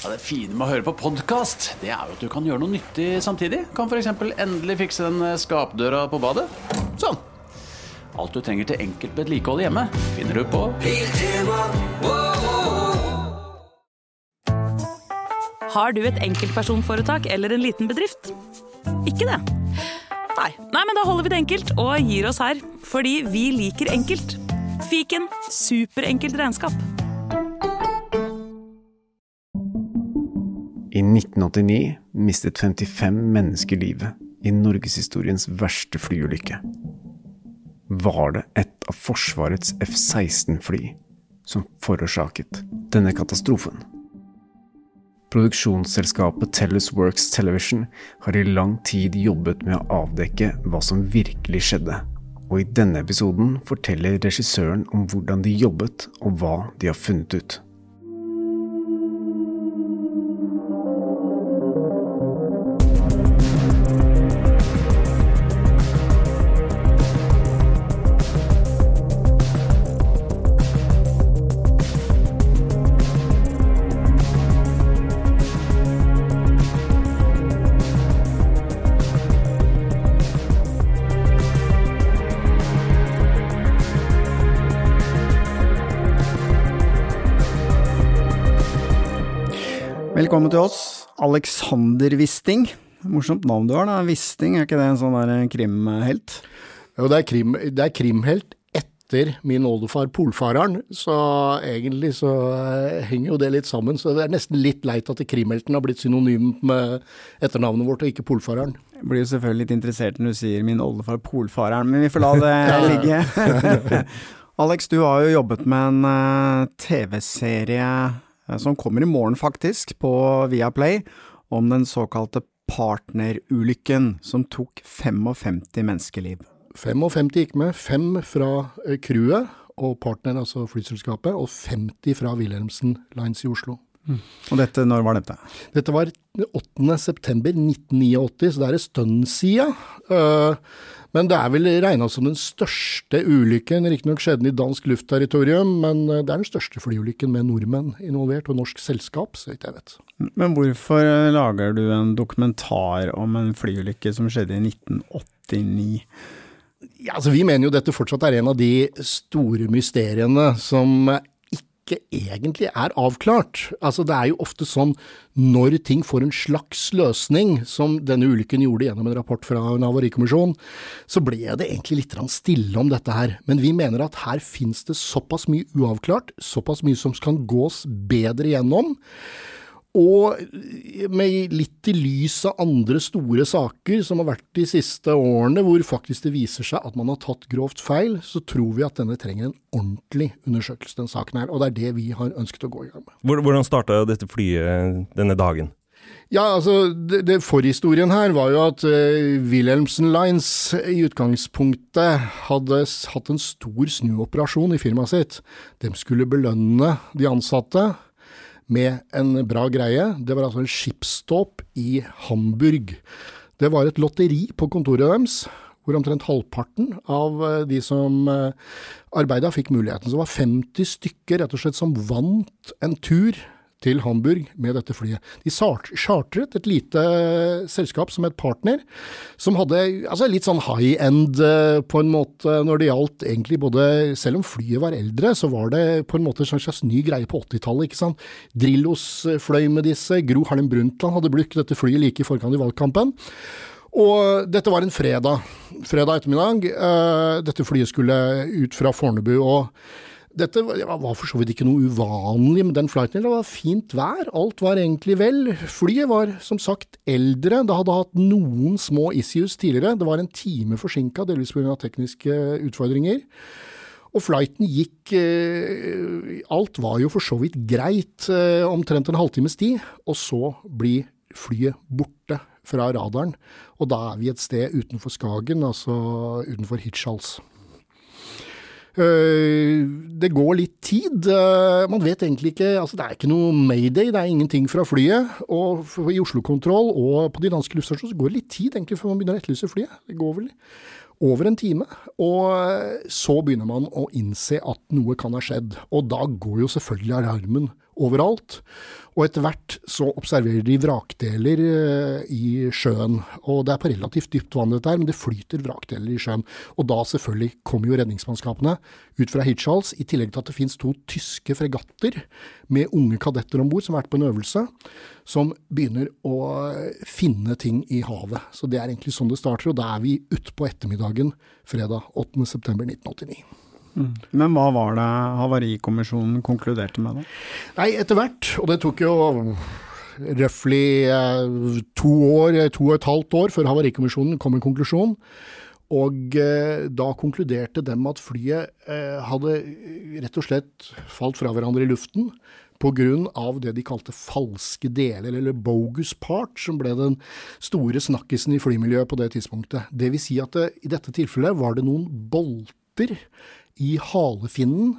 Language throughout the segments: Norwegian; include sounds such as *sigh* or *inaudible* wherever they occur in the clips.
Ja, det fine med å høre på podkast, det er jo at du kan gjøre noe nyttig samtidig. Kan f.eks. endelig fikse den skapdøra på badet. Sånn. Alt du trenger til enkelt vedlikehold hjemme, finner du på Har du et enkeltpersonforetak eller en liten bedrift? Ikke det? Nei. Nei, men da holder vi det enkelt og gir oss her. Fordi vi liker enkelt. Fiken superenkelt regnskap. I 1989 mistet 55 mennesker livet i norgeshistoriens verste flyulykke. Var det et av Forsvarets F-16-fly som forårsaket denne katastrofen? Produksjonsselskapet Tellus Works Television har i lang tid jobbet med å avdekke hva som virkelig skjedde, og i denne episoden forteller regissøren om hvordan de jobbet og hva de har funnet ut. Velkommen til oss, Alexander Wisting. Morsomt navn du har, da. Wisting, er ikke det en sånn der krimhelt? Jo, det er, krim, det er krimhelt etter min oldefar Polfareren, så egentlig så eh, henger jo det litt sammen. Så det er nesten litt leit at krimhelten har blitt synonym med etternavnet vårt, og ikke Polfareren. Jeg blir jo selvfølgelig litt interessert når du sier min oldefar Polfareren, men vi får la det *laughs* ligge. *laughs* Alex, du har jo jobbet med en uh, TV-serie som kommer i morgen, faktisk, på Viaplay, om den såkalte partnerulykken som tok 55 menneskeliv. 55 gikk med, fem fra uh, crewet og partneren, altså flyselskapet, og 50 fra Wilhelmsen Lines i Oslo. Mm. Og dette, når var dette? Dette var 8. september 1989, så det er en stund siden. Uh, men det er vel regna som den største ulykken. Riktignok skjedde den i dansk luftterritorium, men det er den største flyulykken med nordmenn involvert, og norsk selskap, så vidt jeg vet. Men hvorfor lager du en dokumentar om en flyulykke som skjedde i 1989? Ja, altså Vi mener jo dette fortsatt er en av de store mysteriene som ikke egentlig er avklart. Altså Det er jo ofte sånn når ting får en slags løsning, som denne ulykken gjorde gjennom en rapport fra en havarikommisjon, så ble det egentlig litt stille om dette her. Men vi mener at her finnes det såpass mye uavklart, såpass mye som kan gås bedre gjennom. Og med litt i lys av andre store saker som har vært de siste årene, hvor faktisk det viser seg at man har tatt grovt feil, så tror vi at denne trenger en ordentlig undersøkelse, den saken her. Og det er det vi har ønsket å gå i gang med. Hvordan starta dette flyet denne dagen? Ja, altså, det, det Forhistorien her var jo at uh, Wilhelmsen Lines i utgangspunktet hadde hatt en stor snuoperasjon i firmaet sitt. De skulle belønne de ansatte med en bra greie. Det var altså en skipsdåp i Hamburg. Det var et lotteri på kontoret deres, hvor omtrent halvparten av de som arbeida, fikk muligheten. Så det var 50 stykker rett og slett som vant en tur til Hamburg med dette flyet. De chartret et lite selskap som het partner, som hadde altså litt sånn high end på en måte når det gjaldt egentlig både Selv om flyet var eldre, så var det på en måte en slags ny greie på 80-tallet, ikke sant. Drillos fløy med disse, Gro Harlem Brundtland hadde brukt dette flyet like i forkant i valgkampen. Og dette var en fredag, fredag ettermiddag. Dette flyet skulle ut fra Fornebu. og dette var for så vidt ikke noe uvanlig med den flighten. Det var fint vær, alt var egentlig vel. Flyet var som sagt eldre, det hadde hatt noen små issues tidligere. Det var en time forsinka, delvis pga. tekniske utfordringer. Og flighten gikk Alt var jo for så vidt greit, omtrent en halvtimes tid. Og så blir flyet borte fra radaren. Og da er vi et sted utenfor Skagen, altså utenfor Hirtshals. Det går litt tid. Man vet egentlig ikke altså Det er ikke noe mayday, det er ingenting fra flyet. Og i Oslo-kontroll og på de danske luftstasjonene så går det litt tid egentlig før man begynner å etterlyse flyet. Det går vel over en time. Og så begynner man å innse at noe kan ha skjedd. Og da går jo selvfølgelig alarmen overalt. Og etter hvert så observerer de vrakdeler eh, i sjøen. Og det er på relativt dypt vann dette her, men det flyter vrakdeler i sjøen. Og da selvfølgelig kommer jo redningsmannskapene ut fra Hirtshals, i tillegg til at det finnes to tyske fregatter med unge kadetter om bord som har vært på en øvelse, som begynner å finne ting i havet. Så det er egentlig sånn det starter, og da er vi utpå ettermiddagen fredag 8.9.1989. Mm. Men hva var det Havarikommisjonen konkluderte med, da? Nei, etter hvert, og det tok jo røftlig eh, to år, to og et halvt år før Havarikommisjonen kom med en konklusjon. Og eh, da konkluderte dem at flyet eh, hadde rett og slett falt fra hverandre i luften pga. det de kalte falske deler, eller bogus part, som ble den store snakkisen i flymiljøet på det tidspunktet. Vil si at det, i dette tilfellet var det noen bolter i halefinnen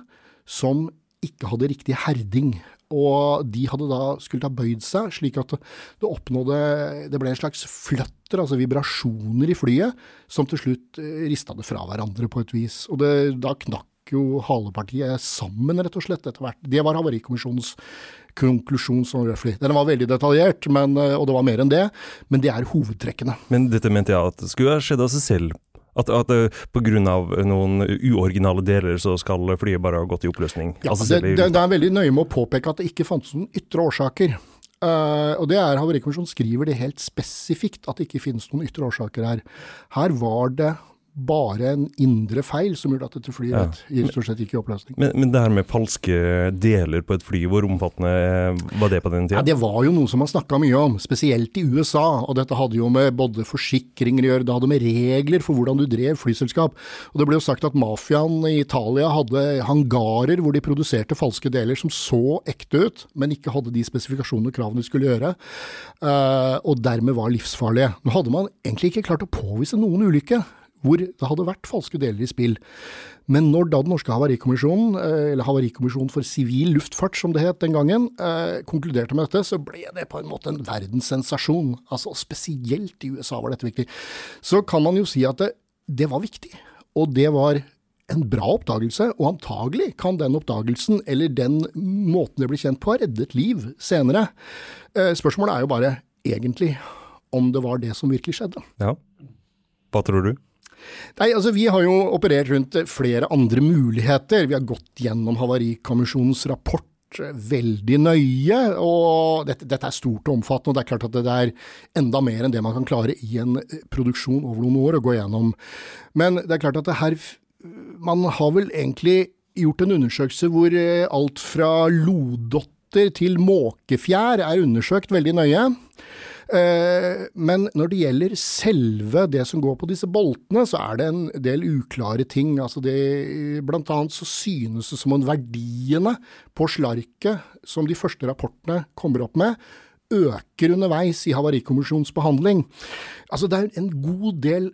som ikke hadde riktig herding. Og de hadde da skulle ha bøyd seg, slik at det oppnådde Det ble en slags fløtter, altså vibrasjoner i flyet, som til slutt eh, rista det fra hverandre på et vis. Og det, da knakk jo halepartiet sammen, rett og slett, etter hvert. Det var Havarikommisjonens konklusjon sånn røftlig. Den var veldig detaljert, men, eh, og det var mer enn det, men det er hovedtrekkene. Men dette mente jeg at skulle ha skjedd av seg selv at, at pga. noen uoriginale deler så skal flyet bare ha gått i oppløsning? Ja, altså, det, det, det, er veldig nøye med å påpeke at det ikke fantes noen ytre årsaker. Uh, og det er Havarikommisjonen skriver det helt spesifikt, at det ikke finnes noen ytre årsaker her. Her var det bare en indre feil som gjorde at dette flyet ja. rett, stort sett gikk i oppløsning. Men, men, det her med falske deler på et fly, hvor omfattende var det på den tida? Ja, det var jo noe som man snakka mye om, spesielt i USA. Og dette hadde jo med både forsikringer å gjøre, det hadde med regler for hvordan du drev flyselskap. Og det ble jo sagt at mafiaen i Italia hadde hangarer hvor de produserte falske deler som så ekte ut, men ikke hadde de spesifikasjonene og kravene de skulle gjøre, uh, og dermed var livsfarlige. Nå hadde man egentlig ikke klart å påvise noen ulykke hvor det hadde vært falske deler i spill. Men når da den norske havarikommisjonen, eh, eller Havarikommisjonen for sivil luftfart som det het den gangen, eh, konkluderte med dette, så ble det på en måte en verdenssensasjon. Altså spesielt i USA var dette viktig. Så kan man jo si at det, det var viktig. Og det var en bra oppdagelse, og antagelig kan den oppdagelsen, eller den måten det ble kjent på, ha reddet liv senere. Eh, spørsmålet er jo bare, egentlig, om det var det som virkelig skjedde. Ja. Hva tror du? Nei, altså Vi har jo operert rundt flere andre muligheter. Vi har gått gjennom Havarikommisjonens rapport veldig nøye. og dette, dette, er stort og omfattende, og det er klart at det er enda mer enn det man kan klare i en produksjon over noen år å gå gjennom. Men det er klart at det her Man har vel egentlig gjort en undersøkelse hvor eh, alt fra lodotter til måkefjær er undersøkt veldig nøye. Eh, men når det gjelder selve det som går på disse boltene, så er det en del uklare ting. Altså det, blant annet så synes det som om verdiene på slarket som de første rapportene kommer opp med, øker underveis i Havarikommisjonens behandling. Altså det er en god del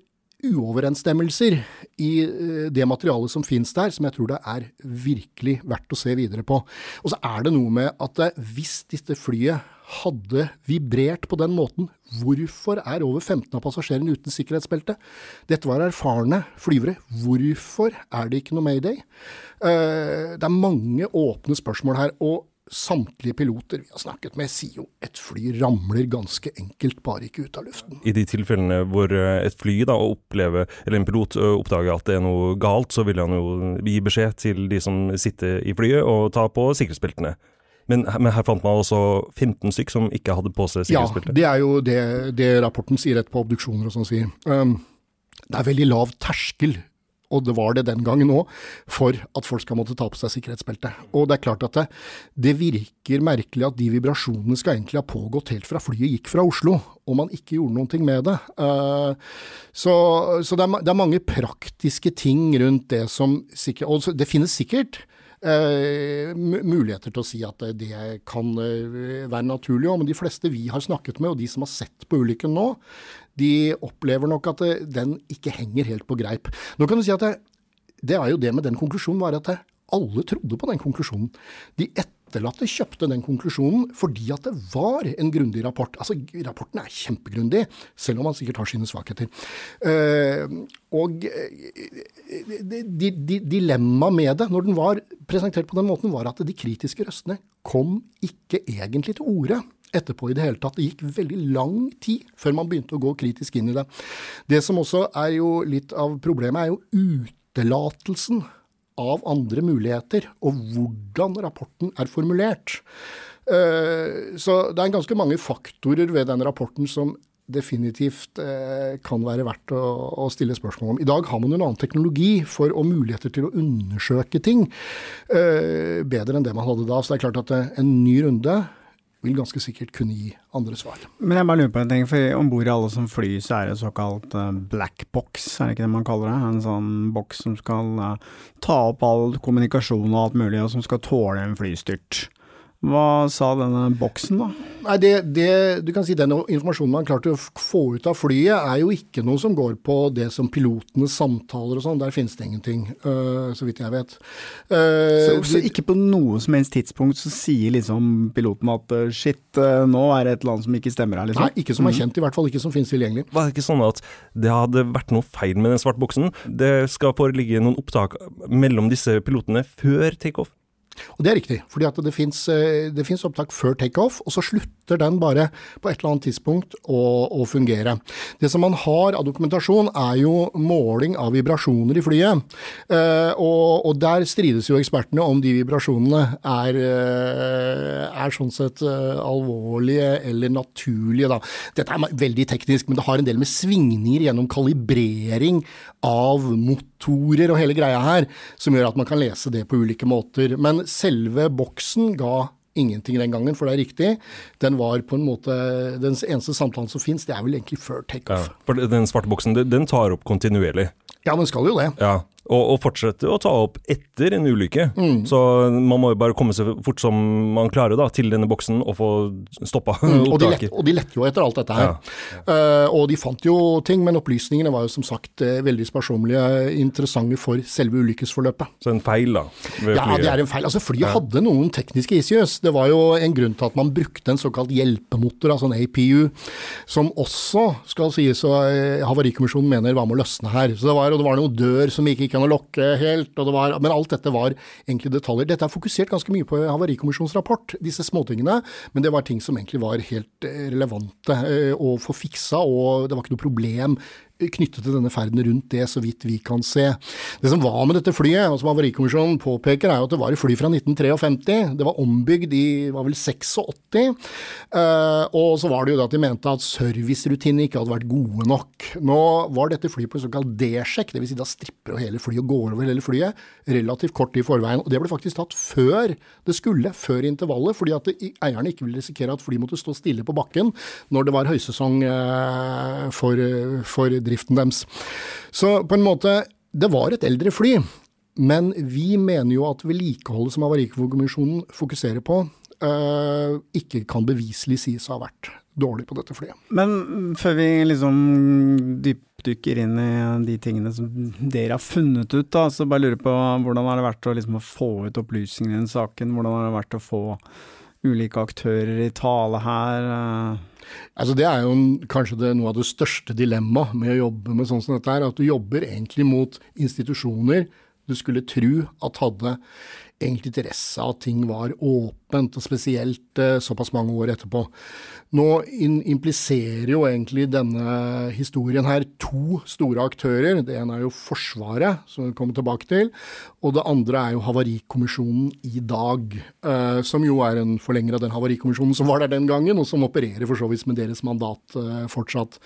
uoverensstemmelser i eh, det materialet som finnes der, som jeg tror det er virkelig verdt å se videre på. Og så er det noe med at hvis dette flyet hadde vibrert på den måten, hvorfor er over 15 av passasjerene uten sikkerhetsbelte? Dette var erfarne flyvere. Hvorfor er det ikke noe mayday? Eh, det er mange åpne spørsmål her. og samtlige piloter vi har snakket med, sier jo et fly ramler ganske enkelt bare ikke ut av luften. I de tilfellene hvor eh, et fly da opplever, eller en pilot oppdager at det er noe galt, så vil han jo gi beskjed til de som sitter i flyet og ta på sikkerhetsbeltene. Men, men, her fant man også 15 stykk som ikke hadde på seg sikkerhetsbelte? Ja, det er jo det, det rapporten sier rett på obduksjoner og sånn sier. Um, det er veldig lav terskel og det var det den gangen òg, for at folk skal måtte ta på seg sikkerhetsbelte. Og det er klart at det, det, virker merkelig at de vibrasjonene skal egentlig ha pågått helt fra flyet gikk fra Oslo, og man ikke gjorde noen ting med det. Uh, så, så det, er, det, er, mange praktiske ting rundt det som sikkert Og det finnes sikkert muligheter til å si at det kan uh, være naturlig. Men de fleste vi har snakket med, og de som har sett på ulykken nå, de opplever nok at den ikke henger helt på greip. Nå kan du si at det, det er jo det med den konklusjonen, var at alle trodde på den konklusjonen. De et, etterlatte kjøpte den konklusjonen fordi at det var en grundig rapport. Altså, Rapporten er kjempegrundig, selv om han sikkert har sine svakheter. Uh, og de, dilemmaet med det, når den var presentert på den måten, var at de kritiske røstene kom ikke egentlig til orde etterpå i det hele tatt. Det gikk veldig lang tid før man begynte å gå kritisk inn i det. Det som også er jo litt av problemet, er jo utelatelsen av andre muligheter, og hvordan rapporten er formulert. Eh, så det er ganske mange faktorer ved den rapporten som definitivt eh, kan være verdt å, stille spørsmål om. I dag har man en annen teknologi for og muligheter til å undersøke ting eh, bedre enn det man hadde da. Så det er klart at en ny runde vil ganske sikkert kunne gi andre svar. Men jeg bare lurer på en ting, for om bord i alle som flyr, så er det såkalt eh, black box, er det ikke det man kaller det? En sånn boks som skal uh, ta opp all kommunikasjon og alt mulig, og som skal tåle en flystyrt. Hva sa denne boksen, da? Nei, det, det, du kan si Den informasjonen man klarte å få ut av flyet, er jo ikke noe som går på det som pilotene samtaler og sånn. Der finnes det ingenting, uh, så vidt jeg vet. Uh, så, så, ikke på noe som helst tidspunkt så sier liksom piloten at uh, shit, nå er det et land som ikke stemmer her, liksom? Nei, ikke som er mm. kjent, i hvert fall ikke som finnes tilgjengelig. Var det ikke sånn at det hadde vært noe feil med den svarte boksen? Det skal foreligge noen opptak mellom disse pilotene før takeoff? Og det er riktig, fordi at det fins opptak før takeoff, og så slutter den bare på et eller annet tidspunkt å, å, fungere. Det som man har av dokumentasjon, er jo måling av vibrasjoner i flyet. Eh, og, og, der strides jo ekspertene om de vibrasjonene er, eh, er sånn sett eh, alvorlige eller naturlige, da. Dette er veldig teknisk, men det har en del med svingninger gjennom kalibrering av motorer og hele greia her, som gjør at man kan lese det på ulike måter. Men selve boksen ga ingenting den gangen, for det er riktig. Den var på en måte Den eneste samtalen som fins, det er vel egentlig før takeoff. Ja, for den svarte boksen, den tar opp kontinuerlig? Ja, den skal jo det. Ja, og, og, fortsette å ta opp etter en ulykke. Mm. Så man må jo bare komme seg fort som man klarer da, til denne boksen og få stoppa mm. og, de lett, og de lette jo etter alt dette her. Ja. Uh, og de fant jo ting, men opplysningene var jo som sagt uh, veldig sparsommelige, interessante for selve ulykkesforløpet. Så en feil, da? Ja, det er en feil. Altså Flyet ja. hadde noen tekniske issues. Det var jo en grunn til at man brukte en såkalt hjelpemotor, altså en APU, som også skal sies uh, Havarikommisjonen mener var med å løsne her. Så det var, og det var noen dør som gikk ikke kan lokke helt, var, men alt dette var egentlig detaljer. Dette er fokusert ganske mye på Havarikommisjonens rapport, disse småtingene, men det var ting som egentlig var helt eh, relevante eh, å få fiksa, og det var ikke noe problem knyttet til denne ferden rundt det, så vidt vi kan se. Det som var med dette flyet, og som Havarikommisjonen påpeker, er jo at det var et fly fra 1953. Det var ombygd i var vel 86. Uh, og så var det jo det at de mente at servicerutinene ikke hadde vært gode nok. Nå var dette flyet på en såkalt D-sjekk, dvs. Si da stripper jo hele flyet og går over hele flyet relativt kort tid i forveien. Og det ble faktisk tatt før det skulle, før intervallet, fordi at eierne ikke ville risikere at flyet måtte stå stille på bakken når det var høysesong uh, for, for driften deres. Så på en måte, det var et eldre fly. Men vi mener jo at vedlikeholdet som Havarikommisjonen fokuserer på, øh, ikke kan beviselig sies å ha vært dårlig på dette flyet. Men før vi liksom dypdykker inn i de tingene som dere har funnet ut, da, så bare lurer på hvordan har det vært å liksom få ut opplysninger i den saken? Hvordan har det vært å få ulike aktører i tale her? Altså Det er jo kanskje det, noe av det største dilemmaet med å jobbe med sånn som dette her, at du jobber egentlig mot institusjoner du skulle tro at hadde egentlig interesse av at ting var åpent, og spesielt eh, såpass mange år etterpå. Nå impliserer jo egentlig denne historien her to store aktører. Det ene er jo Forsvaret, som vi kommer tilbake til. Og det andre er jo Havarikommisjonen i dag, eh, som jo er en forlenger av den havarikommisjonen som var der den gangen, og som opererer for så vidt med deres mandat eh, fortsatt.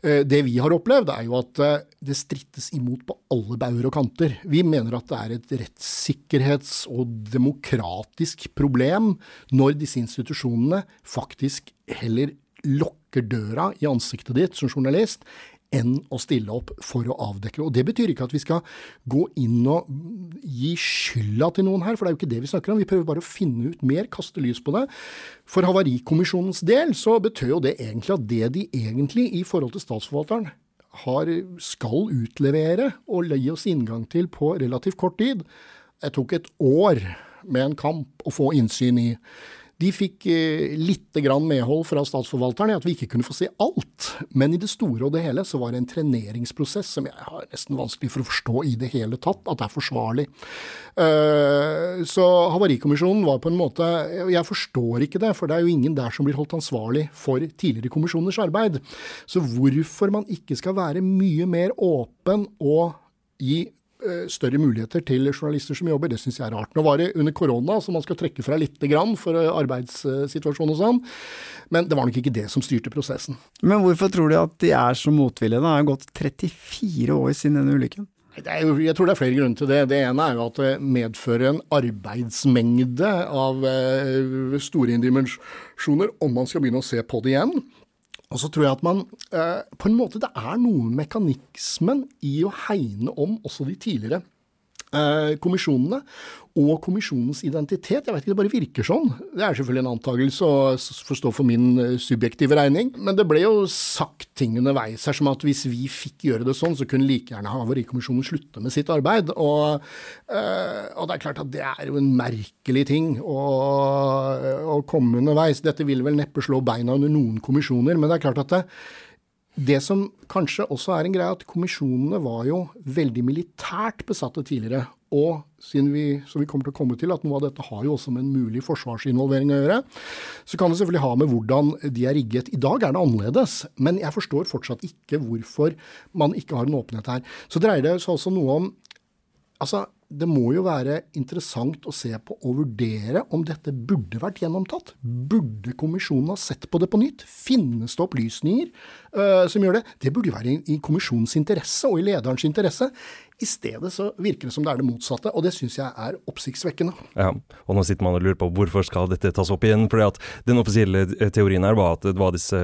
Det vi har opplevd, er jo at det strittes imot på alle bauger og kanter. Vi mener at det er et rettssikkerhets- og demokratisk problem når disse institusjonene faktisk heller lokker døra i ansiktet ditt som journalist, enn å stille opp for å avdekke. Og Det betyr ikke at vi skal gå inn og gi skylda til noen her, for det er jo ikke det vi snakker om. Vi prøver bare å finne ut mer, kaste lys på det. For Havarikommisjonens del så betød jo det egentlig at det de egentlig, i forhold til statsforvalteren, har, skal utlevere og gi oss inngang til på relativt kort tid, det tok et år med en kamp å få innsyn i. De fikk eh, litt medhold fra statsforvalteren i at vi ikke kunne få se alt. Men i det store og det hele så var det en treneringsprosess som jeg har nesten vanskelig for å forstå i det hele tatt at det er forsvarlig. Uh, så Havarikommisjonen var på en måte Jeg forstår ikke det, for det er jo ingen der som blir holdt ansvarlig for tidligere kommisjoners arbeid. Så hvorfor man ikke skal være mye mer åpen og gi Eh, større muligheter til journalister som jobber. Det syns jeg er rart. Nå var det under korona, så man skal trekke fra litt grann for eh, arbeidssituasjonen og sånn. Men det var nok ikke det som styrte prosessen. Men hvorfor tror du at de er så motvillige? Det har gått 34 år siden denne ulykken. Jo, jeg tror det er flere grunner til det. Det ene er jo at det medfører en arbeidsmengde av eh, store dimensjoner om man skal begynne å se på det igjen. Og så tror jeg at man eh, På en måte det er noe med mekanismen i å hegne om også de tidligere kommisjonene og kommisjonens identitet. Jeg vet ikke, det bare virker sånn. Det er selvfølgelig en antakelse og får stå for min eh, subjektive regning. Men det ble jo sagt ting underveis her som at hvis vi fikk gjøre det sånn, så kunne like gjerne Havarikommisjonen slutte med sitt arbeid. Og, øh, og, det er klart at det er jo en merkelig ting å, å komme underveis. Dette vil vel neppe slå beina under noen kommisjoner, men det er klart at det, det som kanskje også er en greie, at kommisjonene var jo veldig militært besatte tidligere. Og siden vi, som vi kommer til å komme til, at noe av dette har jo også med en mulig forsvarsinvolvering å gjøre, så kan det selvfølgelig ha med hvordan de er rigget. I dag er det annerledes, men jeg forstår fortsatt ikke hvorfor man ikke har en åpenhet her. Så dreier det seg også noe om Altså, det må jo være interessant å se på og vurdere om dette burde vært gjennomtatt. Burde kommisjonen ha sett på det på nytt? Finnes det opplysninger uh, som gjør det? Det burde jo være i, i kommisjonens interesse og i lederens interesse. I stedet så virker det som det er det motsatte, og det syns jeg er oppsiktsvekkende. Ja, og nå sitter man og lurer på hvorfor skal dette tas opp igjen? fordi at Den offisielle teorien her var at det var disse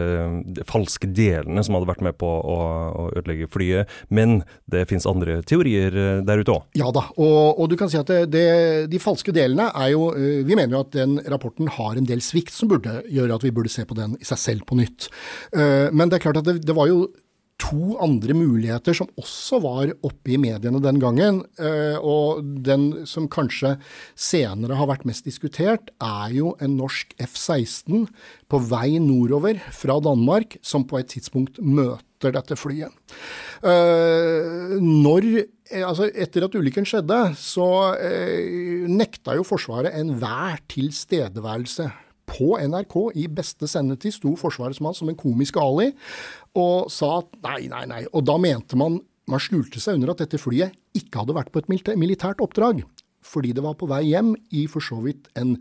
falske delene som hadde vært med på å, å ødelegge flyet, men det fins andre teorier eh, der ute òg? Ja da, og, og, du kan si at det, det, de falske delene er jo eh, Vi mener jo at den rapporten har en del svikt som burde gjøre at vi burde se på den i seg selv på nytt. Eh, men det er klart at det, det var jo to andre muligheter som også var oppe i mediene den gangen. Eh, og den som kanskje senere har vært mest diskutert, er jo en norsk F-16 på vei nordover fra Danmark, som på et tidspunkt møter dette flyet. Eh, når eh, Altså, etter at ulykken skjedde, så nekta jo Forsvaret enhver tilstedeværelse på NRK i beste sendetid sto Forsvarets mann som en komisk Ali og sa at nei, nei, nei. Og da mente man man skjulte seg under at dette flyet ikke hadde vært på et militært oppdrag. Fordi det var på vei hjem i for så vidt en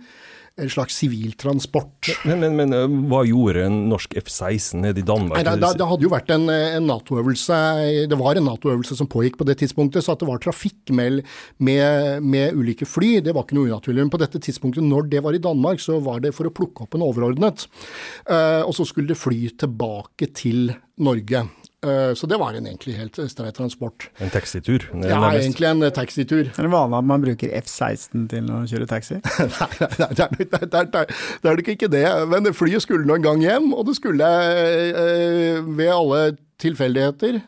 en slags siviltransport. Men, men, men, eh, hva gjorde en norsk F-16 nede i Danmark? Nei, det, det, hadde jo vært en, en Nato-øvelse Det var en Nato-øvelse som pågikk på det tidspunktet, så at det var trafikk med, med, med ulike fly, det var ikke noe unaturlig. Men på dette tidspunktet, når det var i Danmark, så var det for å plukke opp en overordnet. Uh, og så skulle det fly tilbake til Norge. Eh, så det var en egentlig helt streit transport. En taxitur? Ja, egentlig en taxitur. Er det vanlig at man bruker F-16 til å kjøre taxi? *laughs* nei, nei, det er, det, er, det er nok ikke det. Men flyet skulle nå en gang hjem, og det skulle eh, ved alle tilfeldigheter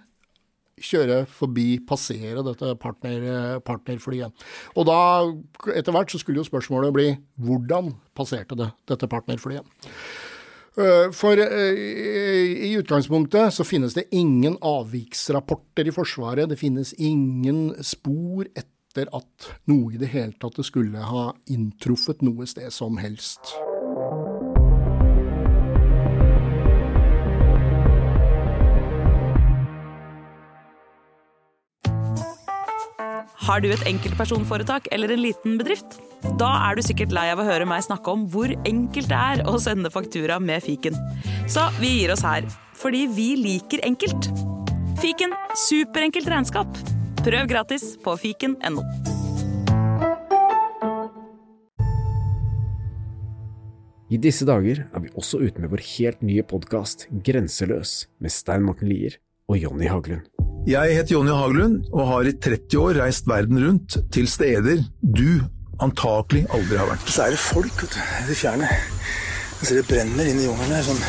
kjøre forbi, passere dette partner, partnerflyet. Og da, etter hvert, så skulle jo spørsmålet bli hvordan passerte det dette partnerflyet? Eh, for eh, i utgangspunktet så finnes det ingen avviksrapporter i Forsvaret. Det finnes ingen spor etter at noe i det hele tatt skulle ha inntruffet noe sted som helst. Har du et enkeltpersonforetak eller en liten bedrift? Da er du sikkert lei av å høre meg snakke om hvor enkelt det er å sende faktura med fiken. Så vi gir oss her, fordi vi liker enkelt. Fiken superenkelt regnskap. Prøv gratis på fiken.no. I disse dager er vi også ute med vår helt nye podkast Grenseløs med Stein Morten Lier og Jonny Haglund. Jeg heter Jonny Haglund og har i 30 år reist verden rundt til steder du antakelig aldri har vært. Så er det folk vet du, i det fjerne. Jeg ser det brenner inn i jungelen her. sånn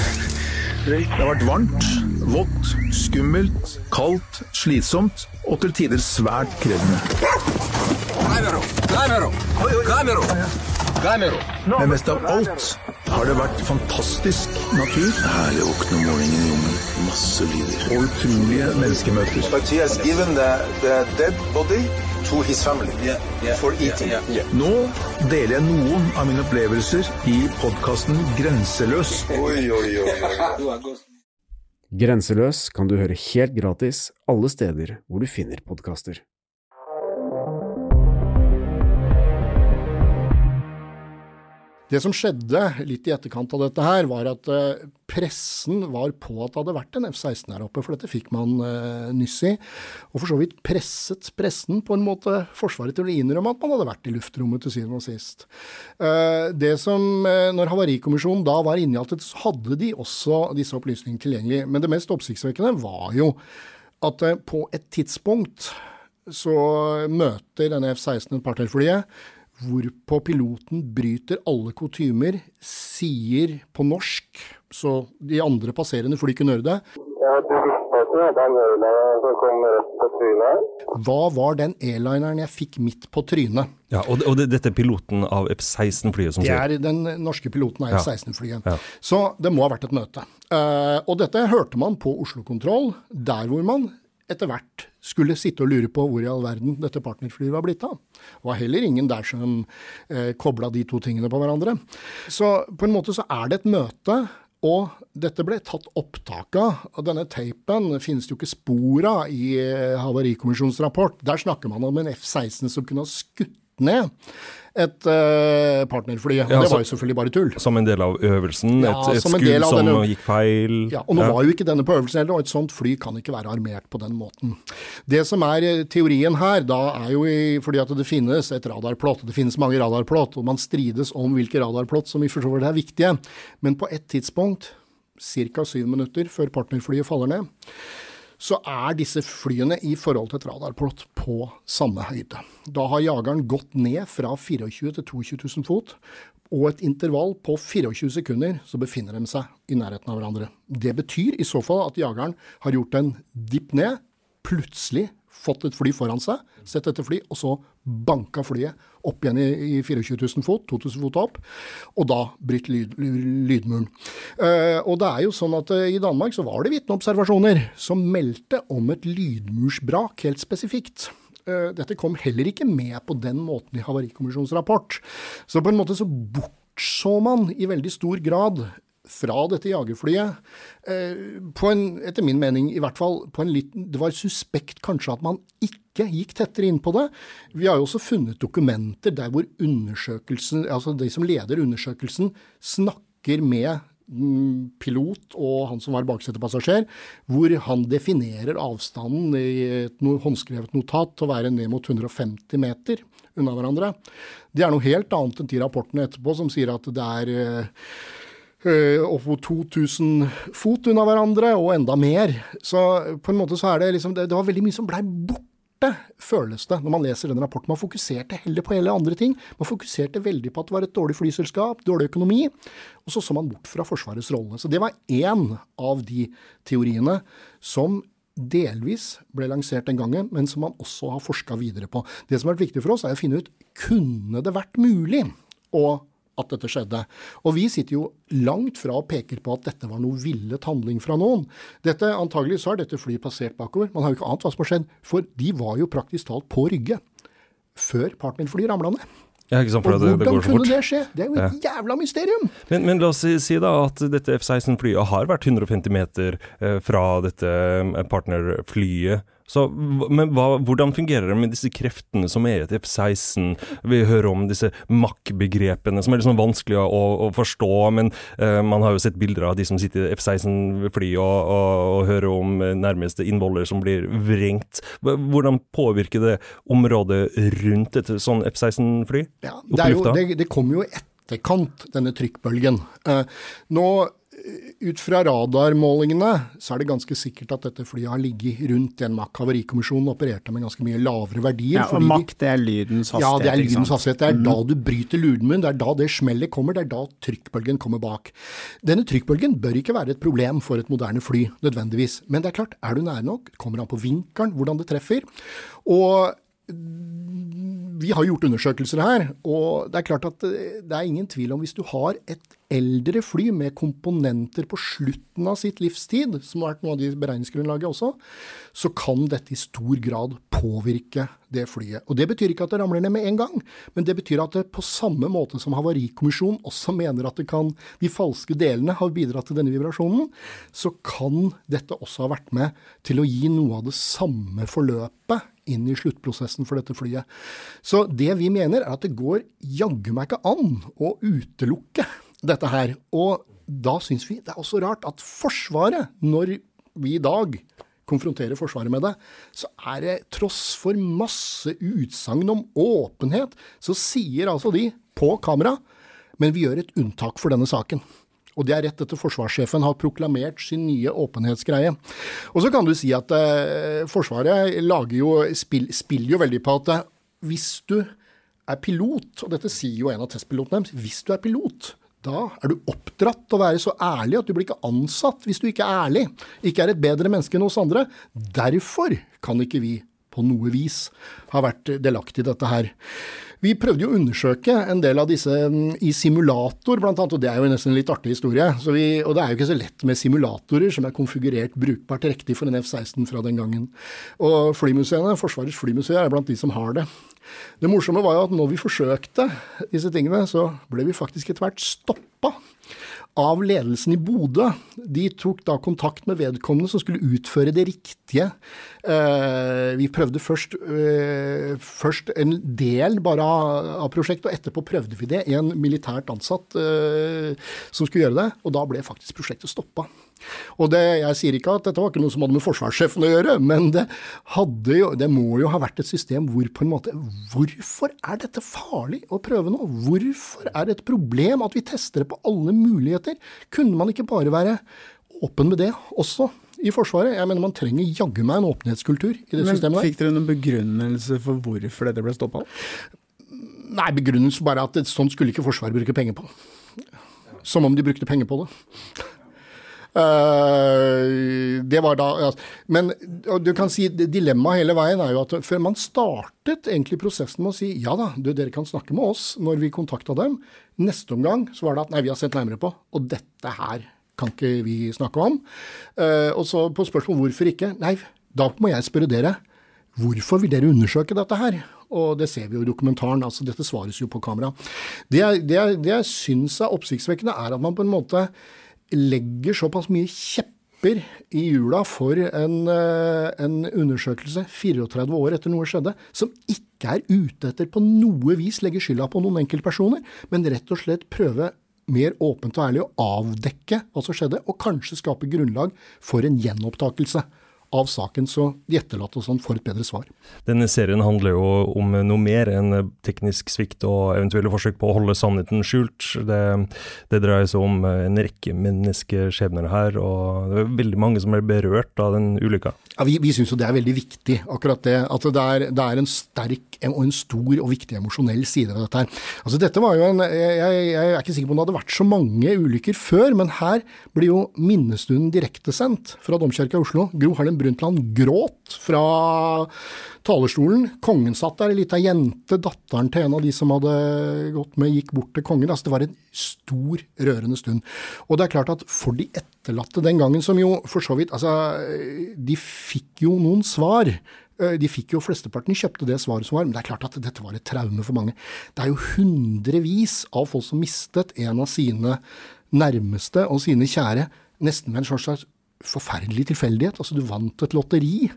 røyk. Det har vært varmt, vått, skummelt, kaldt, slitsomt og til tider svært krevende. Kamero, kamero, kamero, kamero. Men mest av alt har det vært fantastisk natur. Herlig våkne om morgenen i jungelen. Masse lyder. Og utrolige menneskemøter. But he has given the, the dead body to his family for eating. Nå deler jeg noen av mine opplevelser i podkasten Grenseløs. Oi, oi, oi. *laughs* Grenseløs kan du høre helt gratis alle steder hvor du finner podkaster. Det som skjedde litt i etterkant av dette her, var at eh, pressen var på at det hadde vært en F-16 her oppe, for dette fikk man eh, nyss i. Og for så vidt presset pressen på en måte Forsvaret til å innrømme at man hadde vært i luftrommet til syvende og sist. Eh, det som, Når Havarikommisjonen da var inne i alt dette, så hadde de også disse opplysningene tilgjengelig. Men det mest oppsiktsvekkende var jo at på et tidspunkt så møter denne F-16 et partnerflyet, hvorpå piloten bryter alle kutymer, sier på norsk, så de andre passerende fly ikke høre det. Hva var den airlineren jeg fikk midt på trynet? Ja, og, og det, dette er piloten av F-16-flyet som Det sier er den norske piloten av F-16-flyet. Ja. Så det må ha vært et møte. Uh, og dette hørte man på Oslo Kontroll, der hvor man etter hvert skulle sitte og lure på hvor i all verden dette partnerflyet var blitt av. Det var heller ingen der som eh, kobla de to tingene på hverandre. Så på en måte så er det et møte. Og dette ble tatt opptak av. Og denne tapen finnes det jo ikke spor av i eh, Havarikommisjonens rapport. Der snakker man om en F-16 som kunne ha skutt ned et uh, partnerfly. Og Ja, det så- var jo selvfølgelig bare tull. Som en del av øvelsen, Ja, et, et som skudd som denne- gikk feil. Ja, og nå var jo ikke denne på øvelsen heller, og et sånt fly kan ikke være armert på den måten. Det som er eh, teorien her, da er jo i, fordi at det finnes et radarplott, det finnes mange radarplott, og man strides om hvilke radarplott som i for så vidt er viktige, men på et tidspunkt, ca. syv minutter før partnerflyet faller ned, så er disse flyene i forhold til et radarplott på samme høyde. Da har jageren gått ned fra 24 til 22 000 fot, og et intervall på 24 sekunder så befinner de seg i nærheten av hverandre. Det betyr i så fall at jageren har gjort en dipp ned, plutselig fått et fly foran seg, sett dette fly, og så banka flyet opp igjen i, i 24 000 fot, 2000 fot opp, og da bryter lyd, lydmuren. Uh, og det er jo sånn at uh, i Danmark så var det vitneobservasjoner som meldte om et lydmursbrak helt spesifikt. Uh, Dette kom heller ikke med på den måten i Havarikommisjonens rapport. Så på en måte så bortså man i veldig stor grad fra dette jagerflyet, eh, på en, etter min mening i hvert fall, på en liten, det var suspekt kanskje at man ikke gikk tettere inn på det. Vi har jo også funnet dokumenter der hvor undersøkelsen, altså de som leder undersøkelsen, snakker med mm, pilot og han som var baksetepassasjer, hvor han definerer avstanden i et håndskrevet notat til å være ned mot 150 meter unna hverandre. Det er noe helt annet enn de rapportene etterpå som sier at det er eh, opp mot 2000 fot unna hverandre, og enda mer. Så på en måte så er det liksom Det, det var veldig mye som blei borte, føles det, når man leser den rapporten. Man fokuserte heller på hele andre ting. Man fokuserte veldig på at det var et dårlig flyselskap, dårlig økonomi, og så så man bort fra Forsvarets rolle. Så det var én av de teoriene som delvis ble lansert den gangen, men som man også har forska videre på. Det som har vært viktig for oss, er å finne ut kunne det vært mulig å at dette skjedde. Og vi sitter jo langt fra og peker på at dette var noe villet handling fra noen. Dette, Antagelig så har dette flyet passert bakover. Man har jo ikke ant hva som har skjedd, for de var jo praktisk talt på Rygge før partnerflyet ramla ned. Ja, ikke sant, for Og det, det hvordan går så kunne fort. det skje? Det er jo et jævla mysterium! Men, men la oss si, si da at dette F-16-flyet har vært 150 meter eh, fra dette eh, partnerflyet. Så, men hva, hvordan fungerer det med disse kreftene som er i et F-16? Vi hører om disse MAC-begrepene som er sånn vanskelig å, å forstå, men uh, man har jo sett bilder av de som sitter i F-16-fly og, og, og hører om eh, nærmeste innvoller som blir vrengt. Hvordan påvirker det området rundt et sånn F-16-fly? Ja, det, jo, det, det kom jo i etterkant, denne trykkbølgen. Eh, nå, ut fra radarmålingene, så er det ganske sikkert at dette flyet har ligget rundt den Mach. Havarikommisjonen opererte med ganske mye lavere verdier. Ja, og makt, det er lydens hastighet. Ja, det er lydens hastighet. Det er da du bryter lydmunnen, det er da det smellet kommer, det er da trykkbølgen kommer bak. Denne trykkbølgen bør ikke være et problem for et moderne fly, nødvendigvis. Men det er klart, er du nær nok, kommer an på vinkelen, hvordan det treffer. Og vi har gjort undersøkelser her, og det er klart at det er ingen tvil om hvis du har et eldre fly med komponenter på slutten av sitt livstid, som har vært noe av de beregningsgrunnlaget også, så kan dette i stor grad påvirke det flyet. Og Det betyr ikke at det ramler ned med en gang, men det betyr at det på samme måte som Havarikommisjonen også mener at kan, de falske delene har bidratt til denne vibrasjonen, så kan dette også ha vært med til å gi noe av det samme forløpet inn i sluttprosessen for dette flyet. Så det vi mener er at det går jaggu meg ikke an å utelukke dette her. Og da syns vi det er også rart at Forsvaret, når vi i dag konfronterer Forsvaret med det, så er det tross for masse utsagn om åpenhet, så sier altså de på kamera men vi gjør et unntak for denne saken. Og det er rett etter forsvarssjefen har proklamert sin nye åpenhetsgreie. Og så kan du si at eh, Forsvaret jo, spill, spiller jo veldig på at eh, hvis du er pilot, og dette sier jo en av testpilotene deres, hvis du er pilot, da er du oppdratt til å være så ærlig at du blir ikke ansatt hvis du ikke er ærlig. Ikke er et bedre menneske enn oss andre. Derfor kan ikke vi på noe vis har vært delaktig i dette her. Vi prøvde jo å undersøke en del av disse mm, i simulator, blant annet, og det er jo nesten en litt artig historie. Vi, og det er jo ikke så lett med simulatorer som er konfigurert brukbart riktig for en F-16 fra den gangen. Og flymuseene, Forsvarets flymuseer er blant de som har det. Det morsomme var jo at når vi forsøkte disse tingene, så ble vi faktisk etter hvert stoppa av ledelsen i Bodø. De tok da kontakt med vedkommende som skulle utføre det riktige. Eh, vi prøvde først, eh, først en del bare av prosjektet, og etterpå prøvde vi det. En militært ansatt eh, som skulle gjøre det. Og da ble faktisk prosjektet stoppa. Og det, Jeg sier ikke at dette var ikke noe som hadde med forsvarssjefen å gjøre, men det, jo, det, må jo ha vært et system hvor på en måte Hvorfor er dette farlig å prøve nå? Hvorfor er det et problem at vi tester det på alle muligheter? Kunne man ikke bare være åpen med det også? i Forsvaret. Jeg mener Man trenger jaggu meg en åpenhetskultur i det Men, systemet. Fikk dere noen begrunnelse for hvorfor dette ble stoppa? Nei, begrunnelse bare at sånn skulle ikke Forsvaret bruke penger på. Som om de brukte penger på det. Uh, det var da ja. Men du kan si dilemmaet hele veien er jo at før man startet egentlig prosessen med å si ja da, du, dere kan snakke med oss når vi kontakta dem. Neste omgang så var det at nei, vi har sett nærmere på, og dette her kan ikke vi snakke om. Uh, og så på spørsmål hvorfor ikke, nei, da må jeg spørre dere. Hvorfor vil dere undersøke dette her? Og det ser vi jo i dokumentaren, altså dette svares jo på kamera. Det, det, det jeg syns er oppsiktsvekkende, er at man på en måte legger såpass mye kjepper i hjula for en, eh, en, undersøkelse 34 år etter noe skjedde, som ikke er ute etter på noe vis legge skylda på noen enkeltpersoner, men rett og slett prøve mer åpent og ærlig å avdekke hva som skjedde, og kanskje skape grunnlag for en gjenopptakelse av saken, så de etterlatte oss får et bedre svar. Denne serien handler jo om noe mer enn teknisk svikt og eventuelle forsøk på å holde sannheten skjult. Det, det dreier seg om en rekke menneskeskjebner her, og det er veldig mange som er berørt av den ulykka. Ja, Vi, vi syns jo det er veldig viktig, akkurat det. At det er, det er en sterk og en stor og viktig emosjonell side ved dette her. Altså dette var jo en, jeg, jeg, jeg er ikke sikker på om det hadde vært så mange ulykker før, men her blir jo minnestunden direktesendt fra Domkirka i Oslo. Gro Harlem Brundtland gråt fra talerstolen. Kongen satt der, ei lita jente, datteren til en av de som hadde gått med, gikk bort til kongen. Altså, det var en stor, rørende stund. Og det er klart at for de etterlatte den gangen, som jo for så vidt Altså, de fikk jo noen svar. Eh, de fikk jo flesteparten kjøpte det svaret som var, men det er klart at dette var et traume for mange. Det er jo hundrevis av folk som mistet en av sine nærmeste og sine kjære nesten med en slags forferdelig tilfeldighet. Altså, du vant et lotteri,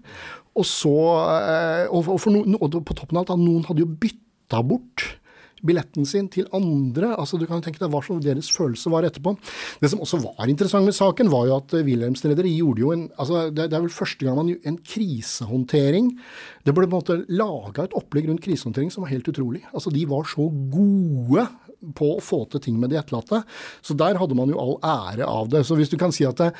og så eh, Og, noen, og på toppen av alt, noen hadde jo bytta bort billetten sin til andre. altså Du kan jo tenke deg hva som deres følelse var etterpå. Det som også var interessant med saken, var jo at Wilhelms Rederi gjorde jo en altså det, er vel første gang man en krisehåndtering. Det ble på en måte laga et opplegg rundt krisehåndtering som var helt utrolig. Altså De var så gode på å få til ting med de etterlatte. Så der hadde man jo all ære av det. Så hvis du kan si at det,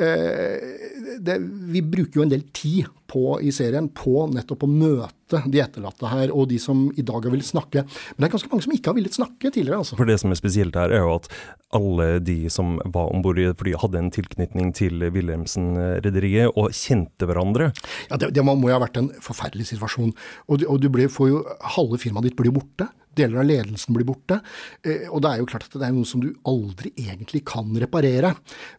eh, det, Vi bruker jo en del tid på, i serien på nettopp å møte de etterlatte her, og de som i dag har villet snakke. Men det er ganske mange som ikke har villet snakke tidligere, altså. For det som er spesielt her, er jo at alle de som var om bord i flyet, hadde en tilknytning til Wilhelmsen-rederiet og kjente hverandre. Ja, det, det, må jo ha vært en forferdelig situasjon. Og, og du blir, får jo, halve firmaet ditt blir borte. Deler av ledelsen blir borte. Eh, og det er jo klart at det er noe som du aldri egentlig kan reparere.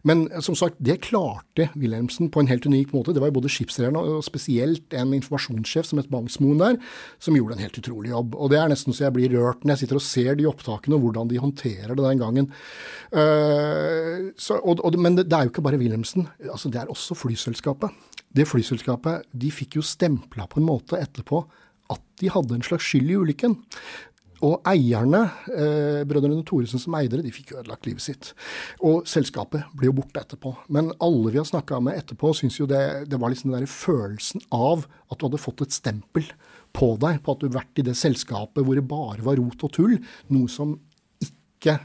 Men eh, som sagt, det klarte Wilhelmsen på en helt unik måte. Det var jo både skipsrederne og spesielt en informasjonssjef som het Bangsmoen der, som gjorde en helt utrolig jobb. Og det er nesten så jeg blir rørt når jeg sitter og ser de opptakene og hvordan de håndterer det den gangen. Uh, så, og, og, men det, det, er jo ikke bare Wilhelmsen. Altså, det er også flyselskapet. Det flyselskapet de fikk jo stempla på en måte etterpå at de hadde en slags skyld i ulykken. Og eierne, eh, brødrene Thoresen som eide det, de fikk ødelagt livet sitt. Og selskapet ble jo borte etterpå. Men alle vi har snakka med etterpå, syns jo det, det var liksom den der følelsen av at du hadde fått et stempel på deg, på at du har vært i det selskapet hvor det bare var rot og tull. Noe som ikke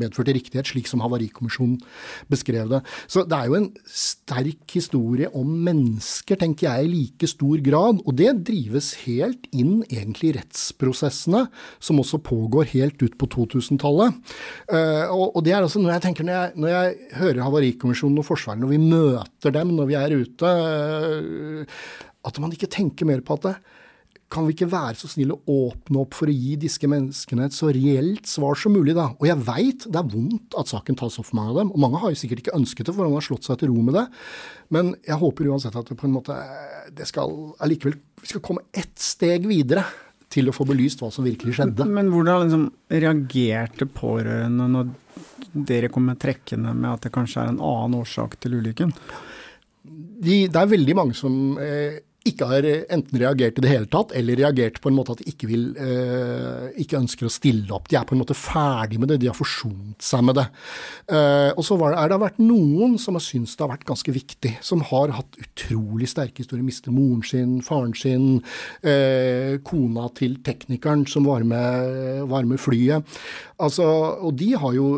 medførte riktighet, slik som Havarikommisjonen beskrev det. Så det er jo en sterk historie om mennesker, tenker jeg, i like stor grad. Og det drives helt inn egentlig i rettsprosessene, som også pågår helt ut på 2000-tallet. Uh, og, det er altså når jeg tenker, når jeg, når jeg hører Havarikommisjonen og Forsvaret, når vi møter dem når vi er ute, uh, at man ikke tenker mer på at det, kan vi ikke være så snille å åpne opp for å gi disse menneskene et så reelt svar som mulig, da? Og jeg veit det er vondt at saken tas opp for mange av dem, og mange har jo sikkert ikke ønsket det, for man har slått seg til ro med det. Men jeg håper uansett at det på en måte det skal allikevel Vi skal komme ett steg videre til å få belyst hva som virkelig skjedde. Men hvordan liksom reagerte pårørende når dere kommer trekkende med at det kanskje er en annen årsak til ulykken? De, det er veldig mange som eh, ikke har enten reagert i det hele tatt, eller reagert på en måte at de ikke, vil, eh, ikke ønsker å stille opp. De er på en måte ferdig med det, de har forsont seg med det. Eh, og så er det vært noen som har syntes det har vært ganske viktig, som har hatt utrolig sterke historier. Mister moren sin, faren sin, eh, kona til teknikeren som var med, var med flyet. Altså, og de har jo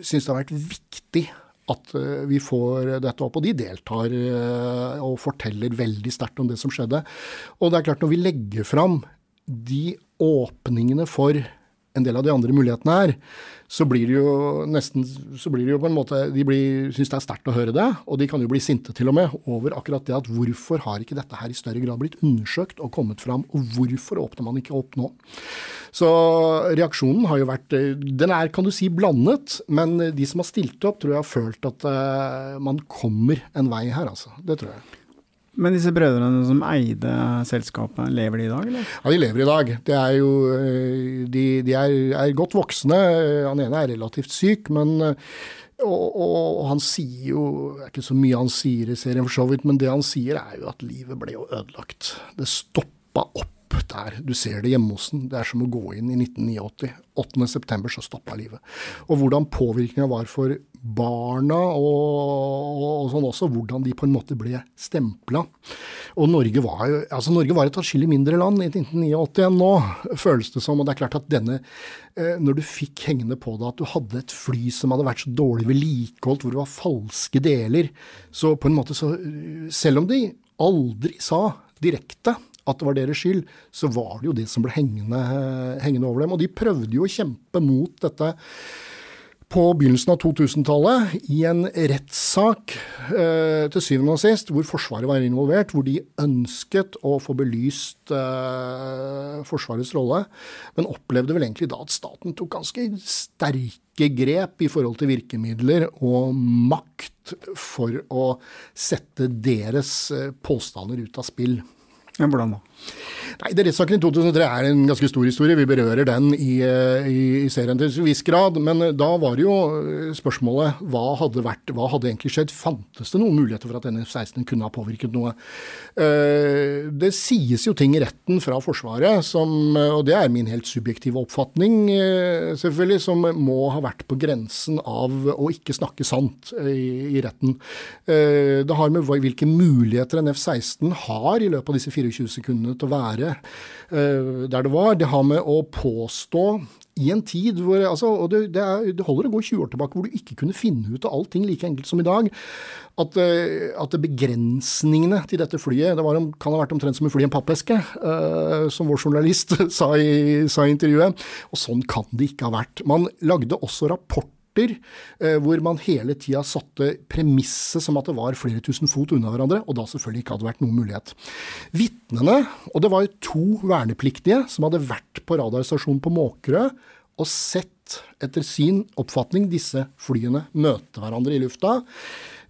syntes det har vært viktig at eh, vi får dette opp. Og de deltar eh, og forteller veldig sterkt om det som skjedde. Og det er klart, når vi legger fram de åpningene for en del av de andre mulighetene her, så blir det jo nesten så blir det jo på en måte, De syns det er sterkt å høre det, og de kan jo bli sinte til og med over akkurat det at hvorfor har ikke dette her i større grad blitt undersøkt og kommet fram, og hvorfor åpner man ikke opp nå? Så reaksjonen har jo vært Den er, kan du si, blandet, men de som har stilt opp, tror jeg har følt at uh, man kommer en vei her, altså. Det tror jeg. Men disse brødrene som eide selskapet, lever de i dag, eller? Ja, de lever i dag. De er jo, eh, de, de er, er, godt voksne. Han ene er relativt syk, men eh, og, og, han sier jo Det er ikke så mye han sier i serien, for så vidt, men det han sier er jo at livet ble jo ødelagt. Det stoppa opp der. Du ser det hjemme hos den. Det er som å gå inn i 1989. 8.9. så stoppa livet. Og hvordan påvirkninga var for barna og, og, sånn også, hvordan de på en måte ble stempla. Og Norge var jo altså Norge var et atskillig mindre land i 1989 enn nå, føles det som. Og det er klart at denne eh, Når du fikk hengende på deg at du hadde et fly som hadde vært så dårlig vedlikeholdt, hvor det var falske deler, så på en måte så Selv om de aldri sa direkte at det var deres skyld, så var det jo det som ble hengende, hengende over dem. Og de prøvde jo å kjempe mot dette på begynnelsen av 2000-tallet i en rettssak eh, til syvende og sist, hvor Forsvaret var involvert, hvor de ønsket å få belyst eh, Forsvarets rolle, men opplevde vel egentlig da at staten tok ganske sterke grep i forhold til virkemidler og makt for å sette deres eh, påstander ut av spill. Ja, hvordan da? Nei, det Rettssaken i 2003 er en ganske stor historie. Vi berører den i, eh, i, i serien til en viss grad. Men eh, da var det jo eh, spørsmålet hva hadde, vært, hva hadde egentlig skjedd? Fantes det noen muligheter for at NF-16 kunne ha påvirket noe? Det sies jo ting i retten fra Forsvaret som, og det er min helt subjektive oppfatning selvfølgelig, som må ha vært på grensen av å ikke snakke sant i, i retten. Det har med hvilke muligheter en F-16 har i løpet av disse 24 sekundene til å være uh, der det var. Det har med å påstå i en tid hvor altså, og det, det, er, det, holder å gå 20 år tilbake hvor du ikke kunne finne ut av allting like enkelt som i dag. At, eh, at begrensningene til dette flyet det var, kan ha vært omtrent som å fly en pappeske, uh, som vår journalist *laughs* sa i, sa i intervjuet. Og sånn kan det ikke ha vært. Man lagde også rapporter hvor man hele tida satte premisset som at det var flere tusen fot unna hverandre, og da selvfølgelig ikke hadde vært noen mulighet. Vitnene, og det var jo to vernepliktige som hadde vært på radarstasjonen på Måkerø og sett, etter sin oppfatning, disse flyene møte hverandre i lufta.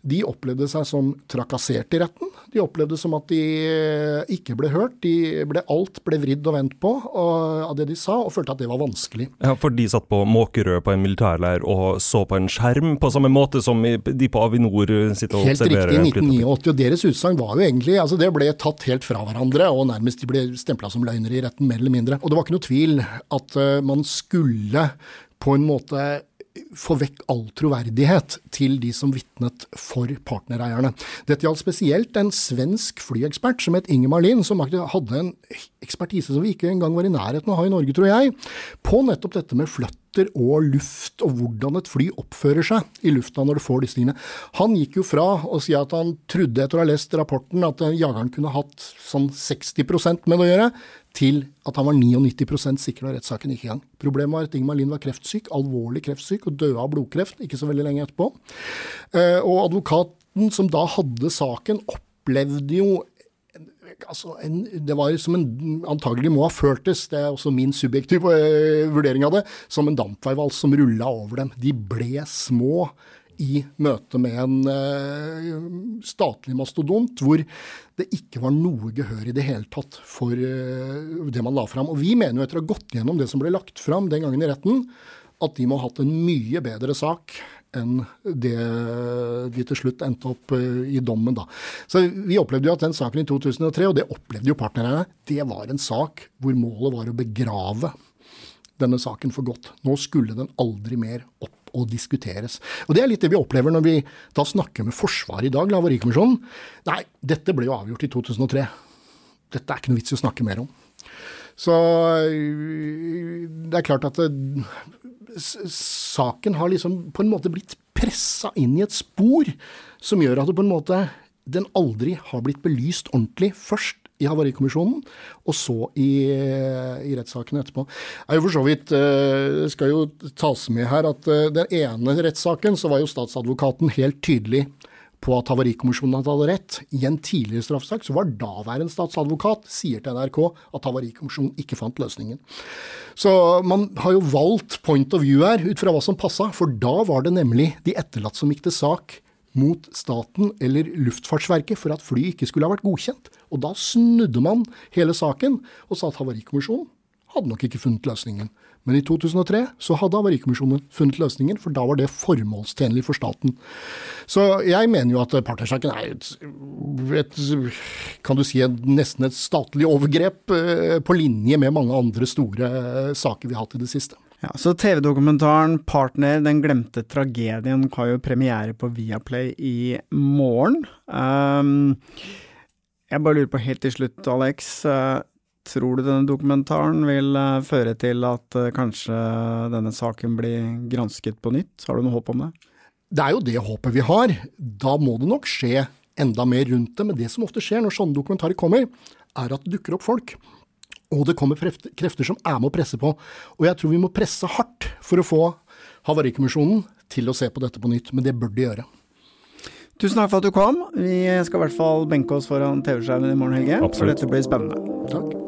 De opplevde seg som trakassert i retten. De opplevde som at de eh, ikke ble hørt. De ble, alt ble vridd og vendt på av det de sa, og følte at det var vanskelig. Ja, For de satt på Måkerø på en militærleir og så på en skjerm, på samme måte som de på Avinor sitter og helt observerer? Helt riktig, i 1989. Og deres utsagn var jo egentlig altså Det ble tatt helt fra hverandre, og nærmest de ble stempla som løgnere i retten, mer eller mindre. Og det var ikke noe tvil at uh, man skulle på en måte få vekk all troverdighet til de som vitnet for partnereierne. Dette gjaldt spesielt en svensk flyekspert som het Ingemar Lind, som hadde en ekspertise som vi ikke engang var i nærheten av å ha i Norge, tror jeg, på nettopp dette med fløtter og luft, og hvordan et fly oppfører seg i lufta når det får disse tingene. Han gikk jo fra å si at han trodde etter å ha lest rapporten at jageren kunne hatt sånn 60% med det å gjøre, til at han var 99 sikker da rettssaken gikk i gang. Problemet var at Ingmar Lind var kreftsyk, alvorlig kreftsyk, og døde av blodkreft ikke så veldig lenge etterpå. Eh, og advokaten som da hadde saken, opplevde jo altså en, det var som en antagelig må ha føltes, det er også min subjektive uh, vurdering av det, som en dampveivals som rulla over dem. De ble små i møte med en uh, statlig mastodont, hvor det ikke var noe gehør i det hele tatt for uh, det man la fram. Og vi mener jo etter å ha gått gjennom det som ble lagt fram den gangen i retten, at de må ha hatt en mye bedre sak enn det de til slutt endte opp uh, i dommen. da. Så Vi opplevde jo at den saken i 2003, og det opplevde jo partnerne, det var en sak hvor målet var å begrave denne saken for godt. Nå skulle den aldri mer opp og diskuteres. Og Det er litt det vi opplever når vi da snakker med Forsvaret i dag, Havarikommisjonen. Nei, dette ble jo avgjort i 2003. Dette er ikke noe vits i å snakke mer om. Så det er klart at det, saken har liksom på en måte blitt pressa inn i et spor som gjør at det på en måte den aldri har blitt belyst ordentlig. Først i Havarikommisjonen, og så i, i rettssaken etterpå. Det er jo for så vidt, Det eh, skal jo tas med her at eh, den ene rettssaken så var jo statsadvokaten helt tydelig på at Havarikommisjonen hadde rett. I en tidligere straffesak så var daværende statsadvokat sier til NRK at Havarikommisjonen ikke fant løsningen. Så man har jo valgt point of view her ut fra hva som passa, for da var det nemlig de etterlatte som gikk til sak mot staten eller Luftfartsverket for at flyet ikke skulle ha vært godkjent. Og da snudde man hele saken og sa at Havarikommisjonen hadde nok ikke funnet løsningen. Men i 2003 så hadde Havarikommisjonen funnet løsningen, for da var det formålstjenlig for staten. Så jeg mener jo at partnersaken er et, et, kan du si, nesten et statlig overgrep eh, på linje med mange andre store eh, saker vi har hatt i det siste. Ja, så TV-dokumentaren 'Partner den glemte tragedien' har jo premiere på Viaplay i morgen. Um, jeg bare lurer på helt til slutt, Alex. Tror du denne dokumentaren vil uh, føre til at uh, kanskje denne saken blir gransket på nytt? Har du noe håp om det? Det er jo det håpet vi har. Da må det nok skje enda mer rundt det. Men det som ofte skjer når sånne dokumentarer kommer, er at det dukker opp folk og det kommer krefter som er med å presse på. Og jeg tror vi må presse hardt for å få Havarikommisjonen til å se på dette på nytt. Men det bør de gjøre. Tusen takk for at du kom. Vi skal i hvert fall benke oss foran TV-skjermen i morgen, Helge. Absolutt. For dette blir spennende. Takk.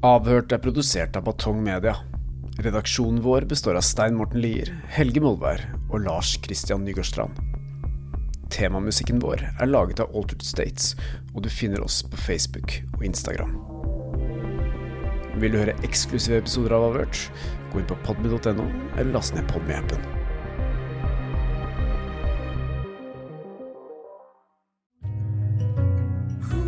Avhørt er produsert av Batong Media. Redaksjonen vår består av Stein Morten Lier, Helge Molvær og Lars Christian Nygårdstrand. Temamusikken vår er laget av Altered States, og du finner oss på Facebook og Instagram. Vil du høre eksklusive episoder av Avhørt, gå inn på podme.no, eller last ned Podme-appen.